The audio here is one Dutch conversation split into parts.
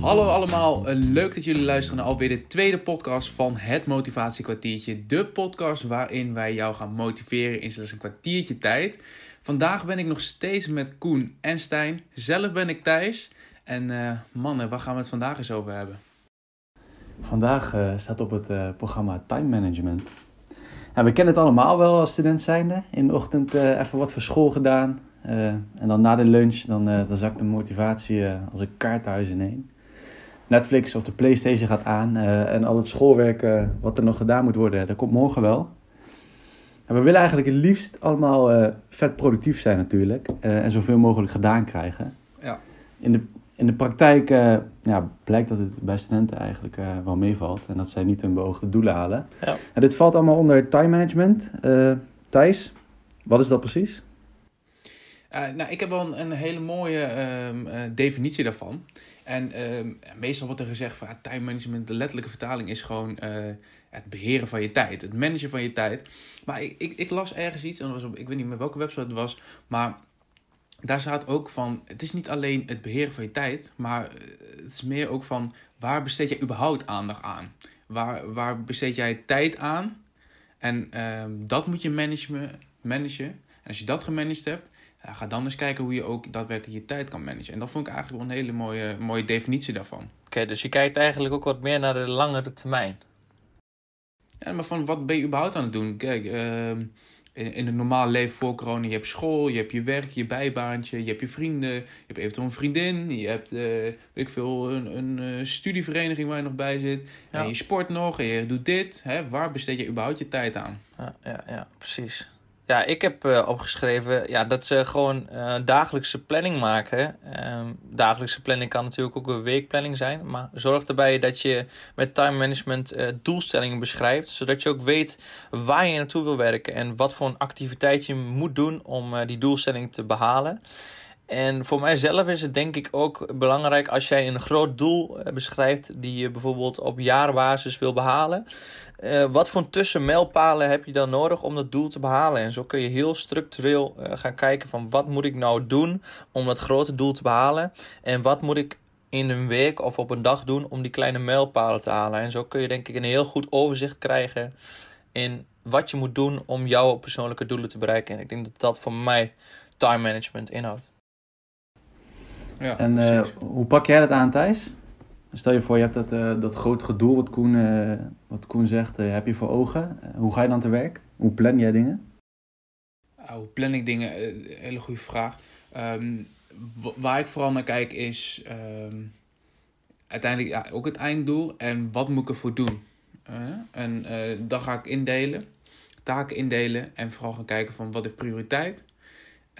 Hallo allemaal, eh, leuk dat jullie luisteren naar alweer de tweede podcast van het Motivatiekwartiertje. De podcast waarin wij jou gaan motiveren in slechts een kwartiertje tijd. Vandaag ben ik nog steeds met Koen en Stijn. Zelf ben ik Thijs. En uh, mannen, waar gaan we het vandaag eens over hebben? Vandaag uh, staat op het programma Time Management. Ja, we kennen het allemaal wel als student zijnde. In de ochtend even wat voor school gedaan. en dan na de lunch, dan, dan zakt de motivatie als een kaarthuis ineen. Netflix of de Playstation gaat aan en al het schoolwerk wat er nog gedaan moet worden, dat komt morgen wel. En we willen eigenlijk het liefst allemaal vet productief zijn natuurlijk. en zoveel mogelijk gedaan krijgen. Ja. In de in de praktijk uh, ja, blijkt dat het bij studenten eigenlijk uh, wel meevalt. En dat zij niet hun beoogde doelen halen. Ja. En dit valt allemaal onder time management. Uh, Thijs, wat is dat precies? nou, ik heb wel een, een hele mooie ehm, definitie daarvan. En ehm, meestal wordt er gezegd van time management, de letterlijke vertaling is gewoon het beheren van je tijd. Het managen van je tijd. Maar ik, ik, ik las ergens iets, en was op, ik weet niet meer welke website het was, maar daar staat ook van, het is niet alleen het beheren van je tijd, maar eh, het is meer ook van waar besteed jij überhaupt aandacht aan? Waar, waar besteed jij tijd aan? En uh, dat moet je managen, managen. En als je dat gemanaged hebt, ja, ga dan eens kijken hoe je ook daadwerkelijk je tijd kan managen. En dat vond ik eigenlijk wel een hele mooie, mooie definitie daarvan. Oké, dus je kijkt eigenlijk ook wat meer naar de langere termijn. Ja, maar van wat ben je überhaupt aan het doen? Kijk, uh, in, in het normale leven voor corona, je hebt school, je hebt je werk, je bijbaantje, je hebt je vrienden, je hebt eventueel een vriendin, je hebt, uh, weet ik veel, een, een uh, studievereniging waar je nog bij zit. En je sport nog en je doet dit. Hè? Waar besteed je überhaupt je tijd aan? Ja, ja, ja precies. Ja, ik heb uh, opgeschreven ja, dat ze gewoon uh, dagelijkse planning maken. Uh, dagelijkse planning kan natuurlijk ook een weekplanning zijn. Maar zorg erbij dat je met time management uh, doelstellingen beschrijft. Zodat je ook weet waar je naartoe wil werken. En wat voor een activiteit je moet doen om die doelstelling te behalen. En voor mijzelf is het denk ik ook belangrijk als jij een groot doel beschrijft. Die je bijvoorbeeld op jaarbasis wil behalen. Uh, wat voor tussenmijlpalen heb je dan nodig om dat doel te behalen? En zo kun je heel structureel uh, gaan kijken van wat moet ik nou doen om dat grote doel te behalen? En wat moet ik in een week of op een dag doen om die kleine mijlpalen te halen? En zo kun je denk ik een heel goed overzicht krijgen in wat je moet doen om jouw persoonlijke doelen te bereiken. En ik denk dat dat voor mij time management inhoudt. Ja, en uh, hoe pak jij dat aan, Thijs? Stel je voor, je hebt dat, uh, dat grote doel wat Koen, uh, wat Koen zegt, heb je voor ogen. hoe ga je dan te werk? Hoe plan jij dingen? hoe plan ik dingen? hele goede vraag. Um, waar ik vooral naar kijk is um, uiteindelijk ja, ook het einddoel en wat moet ik ervoor doen. en dan ga ik indelen, taken indelen en vooral gaan kijken van wat is prioriteit.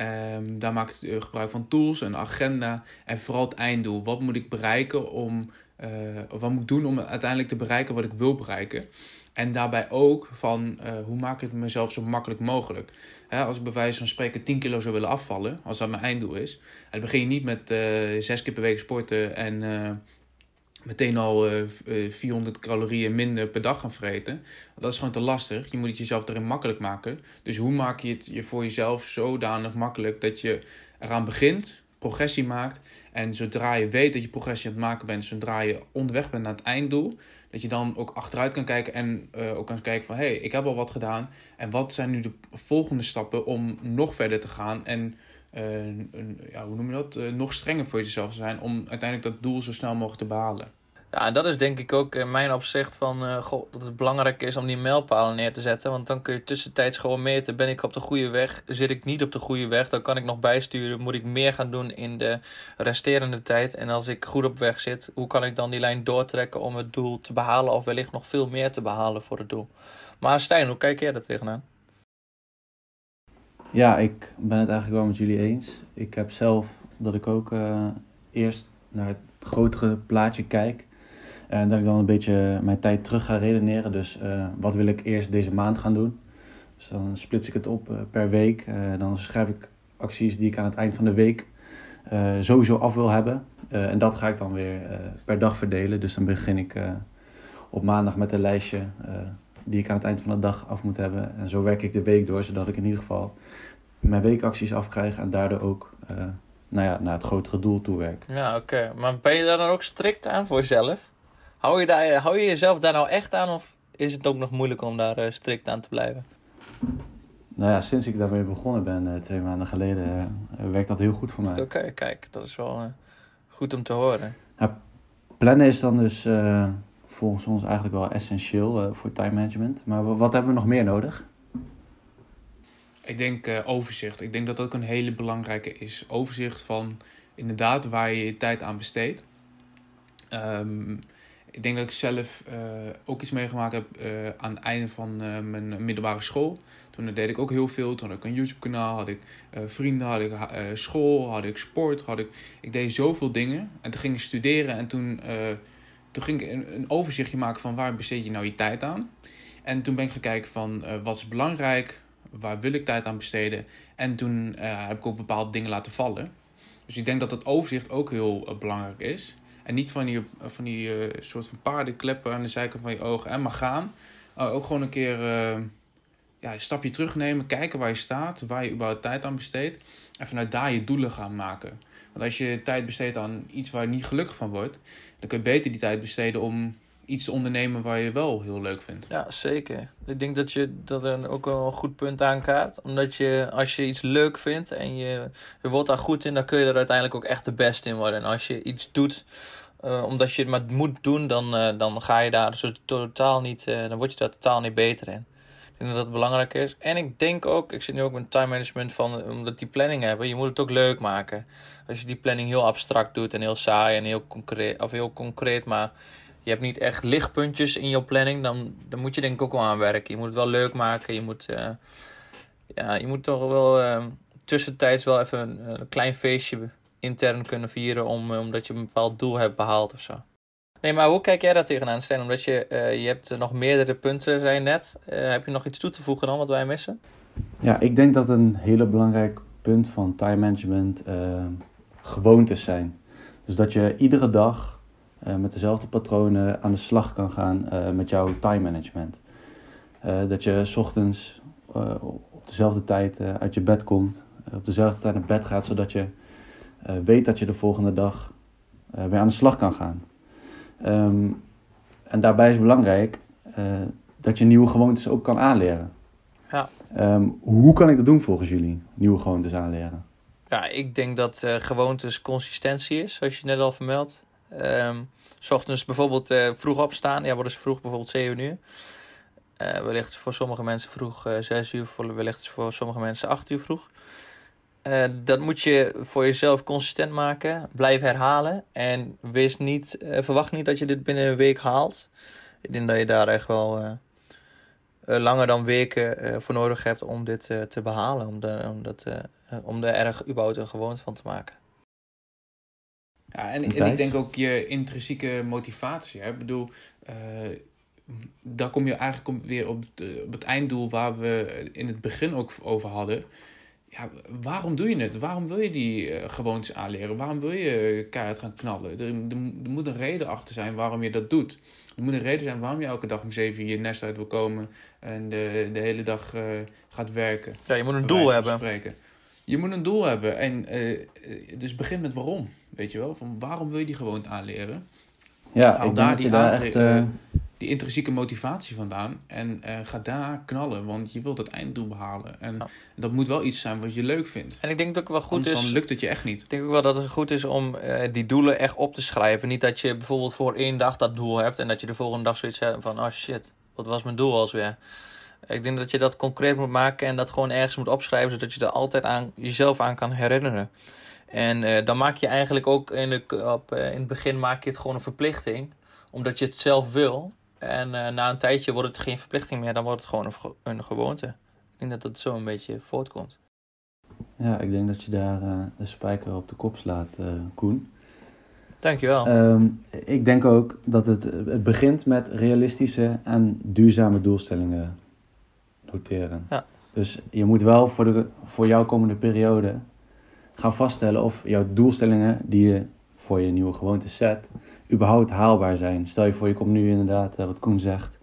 Um, daar maak ik gebruik van tools, een agenda en vooral het einddoel. Wat moet ik bereiken om, uh, wat moet ik doen om uiteindelijk te bereiken wat ik wil bereiken? En daarbij ook van uh, hoe maak ik het mezelf zo makkelijk mogelijk. Als ik bij wijze van spreken 10 kilo zou willen afvallen, als dat mijn einddoel is, dan begin je niet met zes keer per week sporten en meteen al uh, eh, 400 eh, calorieën minder per dag gaan vreten. Dat is gewoon te lastig. Je moet het jezelf erin makkelijk maken. Dus hoe maak je het je voor jezelf zodanig makkelijk dat je eraan begint, progressie maakt. En zodra je weet dat je progressie aan het maken bent, zodra je onderweg bent naar het einddoel, dat je dan ook achteruit kan kijken en uh, ook kan kijken van hé, hey, ik heb al wat gedaan. En wat zijn nu de volgende stappen om nog verder te gaan en ja, hoe noem je dat, uh, nog strenger voor jezelf zijn om uiteindelijk dat doel zo snel mogelijk te behalen. Ja, dat is denk ik ook in mijn opzicht van goh, dat het belangrijk is om die mijlpalen neer te zetten. Want dan kun je tussentijds gewoon meten, ben ik op de goede weg, zit ik niet op de goede weg, dan kan ik nog bijsturen, moet ik meer gaan doen in de resterende tijd. En als ik goed op weg zit, hoe kan ik dan die lijn doortrekken om het doel te behalen of wellicht nog veel meer te behalen voor het doel. Maar Stijn, hoe kijk jij daar tegenaan? Ja, ik ben het eigenlijk wel met jullie eens. Ik heb zelf dat ik ook uh, eerst naar het grotere plaatje kijk. En dat ik dan een beetje mijn tijd terug ga redeneren. Dus uh, wat wil ik eerst deze maand gaan doen? Dus dan splits ik het op uh, per week. dan schrijf ik acties die ik aan het eind van de week sowieso af wil hebben. en dat ga ik dan weer per dag verdelen. Dus dan begin ik op maandag met een lijstje die ik aan het eind van de dag af moet hebben. En zo werk ik de week door, zodat ik in ieder geval mijn weekacties afkrijg en daardoor ook uh, nou ja, naar het grotere doel toe werk. Ja, oké. Maar ben je daar dan ook strikt aan voor jezelf? Hou je, daar, hou je jezelf daar nou echt aan of is het ook nog moeilijk om daar uh, strikt aan te blijven? Nou ja, sinds ik daarmee begonnen ben, uh, twee maanden geleden, werkt dat heel goed voor mij. Oké, kijk, dat is wel goed om te horen. Ja, plannen is dan dus volgens ons eigenlijk wel essentieel voor time management. Maar wat hebben we nog meer nodig? Ik denk uh, overzicht. Ik denk dat dat ook een hele belangrijke is. Overzicht van inderdaad waar je je tijd aan besteedt. Um, ik denk dat ik zelf uh, ook iets meegemaakt heb aan het einde van mijn middelbare school. Toen deed ik ook heel veel. Toen had ik een YouTube-kanaal, had ik vrienden, had ik school, had ik sport. Had ik, ik deed zoveel dingen. En toen ging ik studeren en toen, toen ging ik een, overzichtje maken van waar besteed je nou je tijd aan. En toen ben ik gaan kijken van wat is belangrijk, waar wil ik tijd aan besteden. En toen uh, heb ik ook bepaalde dingen laten vallen. Dus ik denk dat het overzicht ook heel uh, belangrijk is. En niet van die, van die soort van paardenkleppen aan de zijkant van je ogen en maar gaan. ook gewoon een keer ja, een stapje terugnemen, kijken waar je staat, waar je überhaupt tijd aan besteedt. En vanuit daar je doelen gaan maken. Want als je tijd besteedt aan iets waar je niet gelukkig van wordt, dan kun je beter die tijd besteden om iets ondernemen waar je wel heel leuk vindt. Ja, zeker. Ik denk dat je dat er ook wel een goed punt aankaart. Omdat je, als je iets leuk vindt en je, wordt daar goed in, dan kun je er uiteindelijk ook echt de beste in worden. En als je iets doet uh, omdat je het maar moet doen, dan, uh, dan ga je daar zo totaal niet, uh, dan word je daar totaal niet beter in. Dat belangrijk is. En ik denk ook, ik zit nu ook met time management van, omdat die planning hebben, je moet het ook leuk maken. Als je die planning heel abstract doet en heel saai en heel concreet, of heel concreet, maar je hebt niet echt lichtpuntjes in je planning, dan, dan moet je denk ik ook wel aan werken. Je moet het wel leuk maken. Je moet, uh, ja, je moet toch wel uh, tussentijds wel even een, een, klein feestje intern kunnen vieren, om, omdat je een bepaald doel hebt behaald of zo. Nee, maar hoe kijk jij daar tegenaan, Stijn? Omdat je, uh, je hebt nog meerdere punten, zei je net. heb je nog iets toe te voegen dan, wat wij missen? Ja, ik denk dat een hele belangrijk punt van time management gewoontes zijn. Dus dat je iedere dag met dezelfde patronen aan de slag kan gaan met jouw time management. Dat je s ochtends op dezelfde tijd uit je bed komt, op dezelfde tijd naar bed gaat, zodat je weet dat je de volgende dag weer aan de slag kan gaan. Um, en daarbij is belangrijk dat je nieuwe gewoontes ook kan aanleren. Ja. Um, hoe kan ik dat doen volgens jullie, nieuwe gewoontes aanleren? Ja, ik denk dat gewoontes consistentie is, zoals je net al vermeldt. Um, s ochtends bijvoorbeeld uh, vroeg opstaan. Ja, worden ze vroeg bijvoorbeeld 7 uur. Wellicht voor sommige mensen vroeg uh, eh, 6 uur, wellicht voor sommige mensen 8 uur vroeg. Dat moet je voor jezelf consistent maken. Blijf herhalen. En wees niet, verwacht niet dat je dit binnen een week haalt. Ik denk dat je daar echt wel langer dan weken voor nodig hebt om dit te behalen. Om, de, om, dat, om er erg überhaupt een gewoonte van te maken. Ja, en, en ik denk ook je intrinsieke motivatie. Hè? Ik bedoel, uh, daar kom je eigenlijk weer op het, op het einddoel waar we in het begin ook over hadden. Ja, waarom doe je het? Waarom wil je die uh, gewoontes aanleren? Waarom wil je keihard gaan knallen? Er, er, moet een reden achter zijn waarom je dat doet. Er moet een reden zijn waarom je elke dag om zeven uur je nest uit wil komen en de, de hele dag uh, gaat werken. Ja, je moet een doel hebben. Spreken. Je moet een doel hebben. En uh, dus begin met waarom. Weet je wel? Van waarom wil je die gewoonte aanleren? Ja, Haal daar die, daar echt, uh... die intrinsieke motivatie vandaan. En uh, ga daar knallen, want je wilt het einddoel behalen. En dat moet wel iets zijn wat je leuk vindt. En ik denk dat het wel goed Anders is. dan lukt het je echt niet. Ik denk ook wel dat het goed is om uh, die doelen echt op te schrijven. Niet dat je bijvoorbeeld voor één dag dat doel hebt en dat je de volgende dag zoiets hebt van: oh shit, wat was mijn doel alweer? Ik denk dat je dat concreet moet maken en dat gewoon ergens moet opschrijven, zodat je er altijd aan jezelf aan kan herinneren. En uh, dan maak je eigenlijk ook in, de, op, in het begin maak je het gewoon een verplichting. Omdat je het zelf wil. En uh, na een tijdje wordt het geen verplichting meer. Dan wordt het gewoon een, een gewoonte. Ik denk dat dat zo een beetje voortkomt. Ja, ik denk dat je daar de spijker op de kop slaat, Koen. Dankjewel. Um, ik denk ook dat het, het begint met realistische en duurzame doelstellingen noteren. Ja. Dus je moet wel voor, de, voor jouw komende periode gaan vaststellen of jouw doelstellingen die je voor je nieuwe gewoonte zet, überhaupt haalbaar zijn. Stel je voor, je komt nu inderdaad, eh, wat Koen zegt,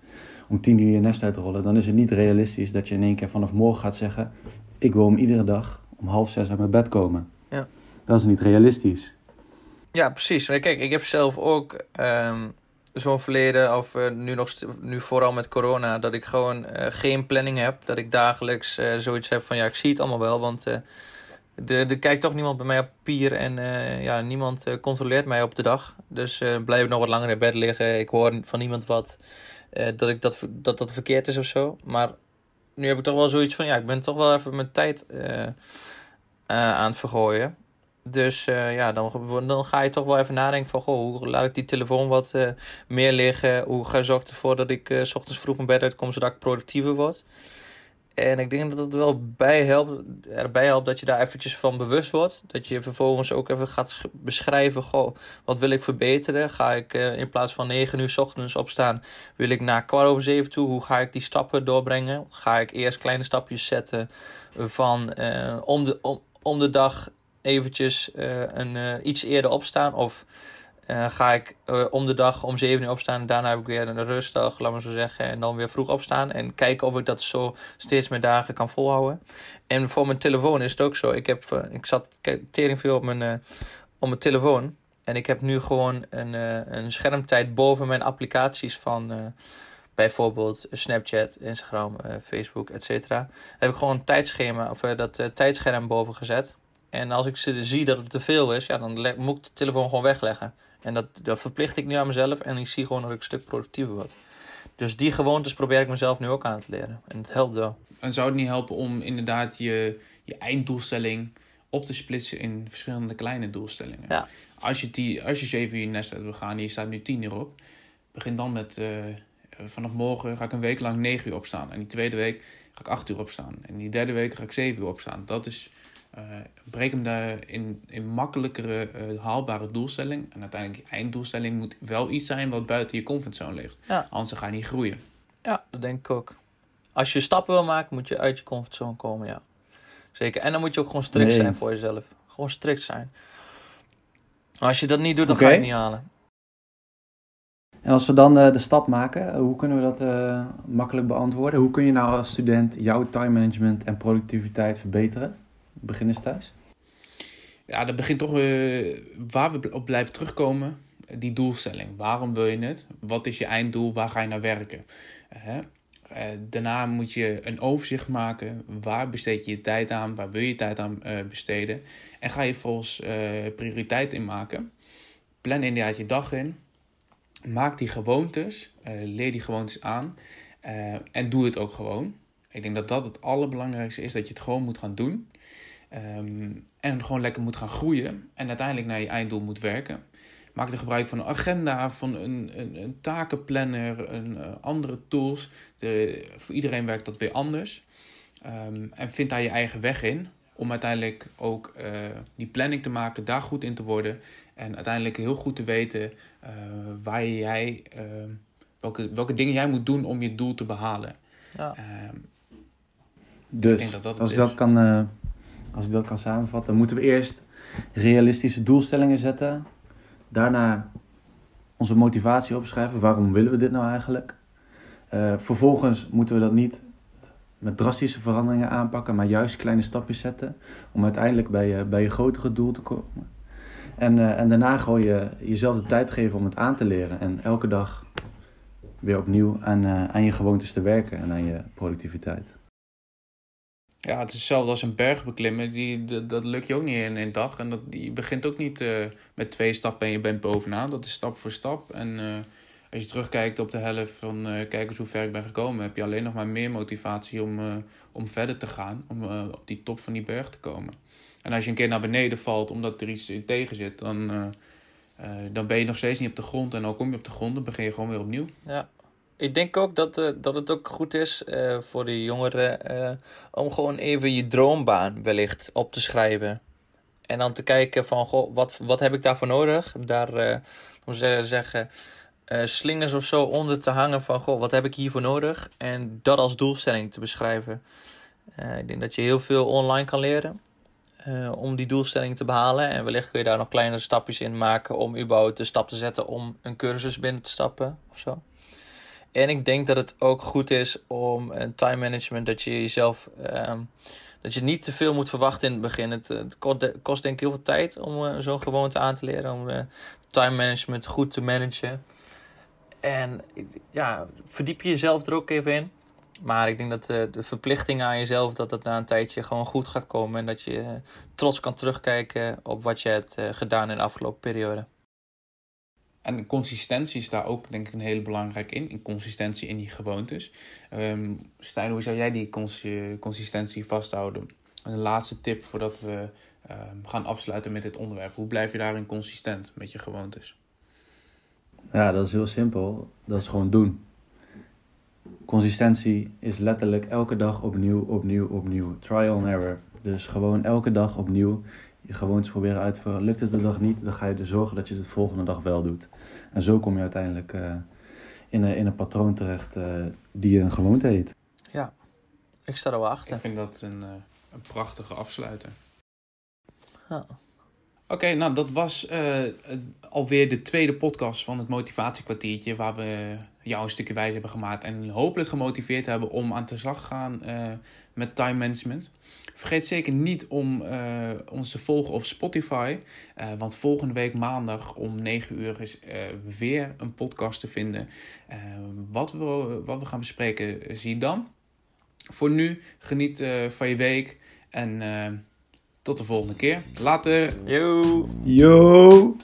om tien uur je nest uit te rollen, dan is het niet realistisch dat je in één keer vanaf morgen gaat zeggen: Ik wil om iedere dag om half zes uit mijn bed komen. Ja. Dat is niet realistisch. Ja, precies. Kijk, ik heb zelf ook ehm, zo'n verleden, of uh, nu, nog, nu vooral met corona, dat ik gewoon uh, geen planning heb. Dat ik dagelijks uh, zoiets heb van ja, ik zie het allemaal wel, want er, er kijkt toch niemand bij mij op papier en ja, niemand controleert mij op de dag. Dus blijf ik nog wat langer in bed liggen. Ik hoor van niemand wat dat, ik dat, dat dat verkeerd is of zo. Maar nu heb ik toch wel zoiets van ja, ik ben toch wel even mijn tijd aan het vergooien. Dus ja, dan, dan ga je toch wel even nadenken van... Goh, hoe laat ik die telefoon wat meer liggen? Hoe ga ik ervoor dat ik s ochtends vroeg mijn bed uitkom... zodat ik productiever word? En ik denk dat het wel bij helpt, erbij helpt dat je daar eventjes van bewust wordt. Dat je vervolgens ook even gaat beschrijven... Goh, wat wil ik verbeteren? Ga ik in plaats van 9 uur s ochtends opstaan... wil ik naar kwart over zeven toe? Hoe ga ik die stappen doorbrengen? Ga ik eerst kleine stapjes zetten van om, de, om, om de dag eventjes uh, een, iets eerder opstaan? Of ga ik om de dag om 7 uur opstaan. Daarna heb ik weer een rustdag, laat maar zo zeggen. En dan weer vroeg opstaan. En kijken of ik dat zo steeds meer dagen kan volhouden. En voor mijn telefoon is het ook zo. Ik, heb, ik zat tering veel op mijn, op mijn telefoon. En ik heb nu gewoon een, een schermtijd boven mijn applicaties van bijvoorbeeld Snapchat, Instagram, Facebook, etc. Heb ik gewoon een tijdschema of dat tijdscherm boven gezet. En als ik zie dat het te veel is, ja, dan moet ik de telefoon gewoon wegleggen. En dat, dat verplicht ik nu aan mezelf en ik zie gewoon dat ik een stuk productiever word. Dus die gewoontes probeer ik mezelf nu ook aan te leren. En het helpt wel. En zou het niet helpen om inderdaad je, je einddoelstelling op te splitsen in verschillende kleine doelstellingen? Ja. Als je, die, als je 7 uur nest uit wil gaan en je staat nu 10 uur op, begin dan met uh, vanaf morgen ga ik een week lang 9 uur opstaan. En die tweede week ga ik 8 uur opstaan. En die derde week ga ik 7 uur opstaan. Dat is uh, breek hem daar in, in makkelijkere, uh, haalbare doelstelling. En uiteindelijk je einddoelstelling moet wel iets zijn wat buiten je comfortzone ligt. Ja. Anders ga je niet groeien. Ja, dat denk ik ook. Als je stappen wil maken, moet je uit je comfortzone komen, ja. Zeker. En dan moet je ook gewoon strikt nee. zijn voor jezelf. Gewoon strikt zijn. Als je dat niet doet, dan okay. ga je het niet halen. En als we dan uh, de stap maken, hoe kunnen we dat uh, makkelijk beantwoorden? Hoe kun je nou als student jouw time management en productiviteit verbeteren? Beginners thuis? Ja, dat begint toch uh, waar we op blijven terugkomen. Die doelstelling. Waarom wil je het? Wat is je einddoel? Waar ga je naar werken? Uh, daarna moet je een overzicht maken. Waar besteed je je tijd aan? Waar wil je tijd aan uh, besteden? En ga je volgens prioriteit in maken. Plan inderdaad je dag in. Maak die gewoontes. leer die gewoontes aan. en doe het ook gewoon. Ik denk dat dat het allerbelangrijkste is. Dat je het gewoon moet gaan doen. Um, en gewoon lekker moet gaan groeien en uiteindelijk naar je einddoel moet werken. Maak er gebruik van een agenda, van een, een, een takenplanner, een, uh, andere tools. De, voor iedereen werkt dat weer anders. Um, en vind daar je eigen weg in om uiteindelijk ook uh, die planning te maken, daar goed in te worden. En uiteindelijk heel goed te weten uh, waar jij, welke, welke dingen jij moet doen om je doel te behalen. Ja. Um, dus dat dat als dat kan als ik dat kan samenvatten, moeten we eerst realistische doelstellingen zetten. Daarna onze motivatie opschrijven. Waarom willen we dit nou eigenlijk? Uh, vervolgens moeten we dat niet met drastische veranderingen aanpakken, maar juist kleine stapjes zetten. Om uiteindelijk bij je, bij je grotere doel te komen. En, uh, en daarna gewoon je, jezelf de tijd geven om het aan te leren. En elke dag weer opnieuw aan, uh, aan je gewoontes te werken en aan je productiviteit. Ja, het is hetzelfde als een berg beklimmen. Die, dat, dat lukt je ook niet in een dag. En dat, je begint ook niet uh, met twee stappen en je bent bovenaan. Dat is stap voor stap. En uh, als je terugkijkt op de helft van uh, kijk eens hoe ver ik ben gekomen... heb je alleen nog maar meer motivatie om, om verder te gaan. Om op die top van die berg te komen. En als je een keer naar beneden valt omdat er iets tegen zit... dan, dan ben je nog steeds niet op de grond. En dan kom je op de grond, dan begin je gewoon weer opnieuw. Ja, ik denk ook dat, uh, dat het ook goed is uh, voor de jongeren uh, om gewoon even je droombaan wellicht op te schrijven. En dan te kijken van, goh, wat, wat heb ik daarvoor nodig? Daar, uh, zeggen, slingers of zo onder te hangen van, goh, wat heb ik hiervoor nodig? En dat als doelstelling te beschrijven. ik denk dat je heel veel online kan leren. om die doelstelling te behalen. En wellicht kun je daar nog kleine stapjes in maken om überhaupt de stap te zetten om een cursus binnen te stappen of zo. En ik denk dat het ook goed is om een time management, dat je jezelf, ehm, dat je niet te veel moet verwachten in het begin. Het, kost, denk ik heel veel tijd om uh, zo'n gewoonte aan te leren, om uh, time management goed te managen. En ja, verdiep je jezelf er ook even in. Maar ik denk dat de verplichting aan jezelf, dat dat na een tijdje gewoon goed gaat komen. En dat je trots kan terugkijken op wat je hebt gedaan in de afgelopen periode. En consistentie is daar ook denk ik een hele belangrijk in. In consistentie in die gewoontes. Um, Stijn, hoe zou jij die consistentie vasthouden? Een laatste tip voordat we um, gaan afsluiten met dit onderwerp. Hoe blijf je daarin consistent met je gewoontes? Ja, dat is heel simpel. Dat is gewoon doen. Consistentie is letterlijk elke dag opnieuw, opnieuw, opnieuw. Trial and error. Dus gewoon elke dag opnieuw je gewoontes proberen uit te voeren. Lukt het de dag niet, dan ga je er zorgen dat je het de volgende dag wel doet. En zo kom je uiteindelijk uh, in, een, in een patroon terecht uh, die een gewoonte heet. Ja, ik sta er wel achter. Ik vind dat een, uh, een prachtige afsluiter. Ja. Oké, nou dat was uh, alweer de tweede podcast van het motivatiekwartiertje. Waar we jou een stukje wijs hebben gemaakt. En hopelijk gemotiveerd hebben om aan de slag te gaan uh, met time management. Vergeet zeker niet om ons te volgen op Spotify. want volgende week maandag om 9 uur is weer een podcast te vinden. wat, we, wat we gaan bespreken, zie dan. Voor nu, geniet van je week. En tot de volgende keer. Later. Yo. Yo.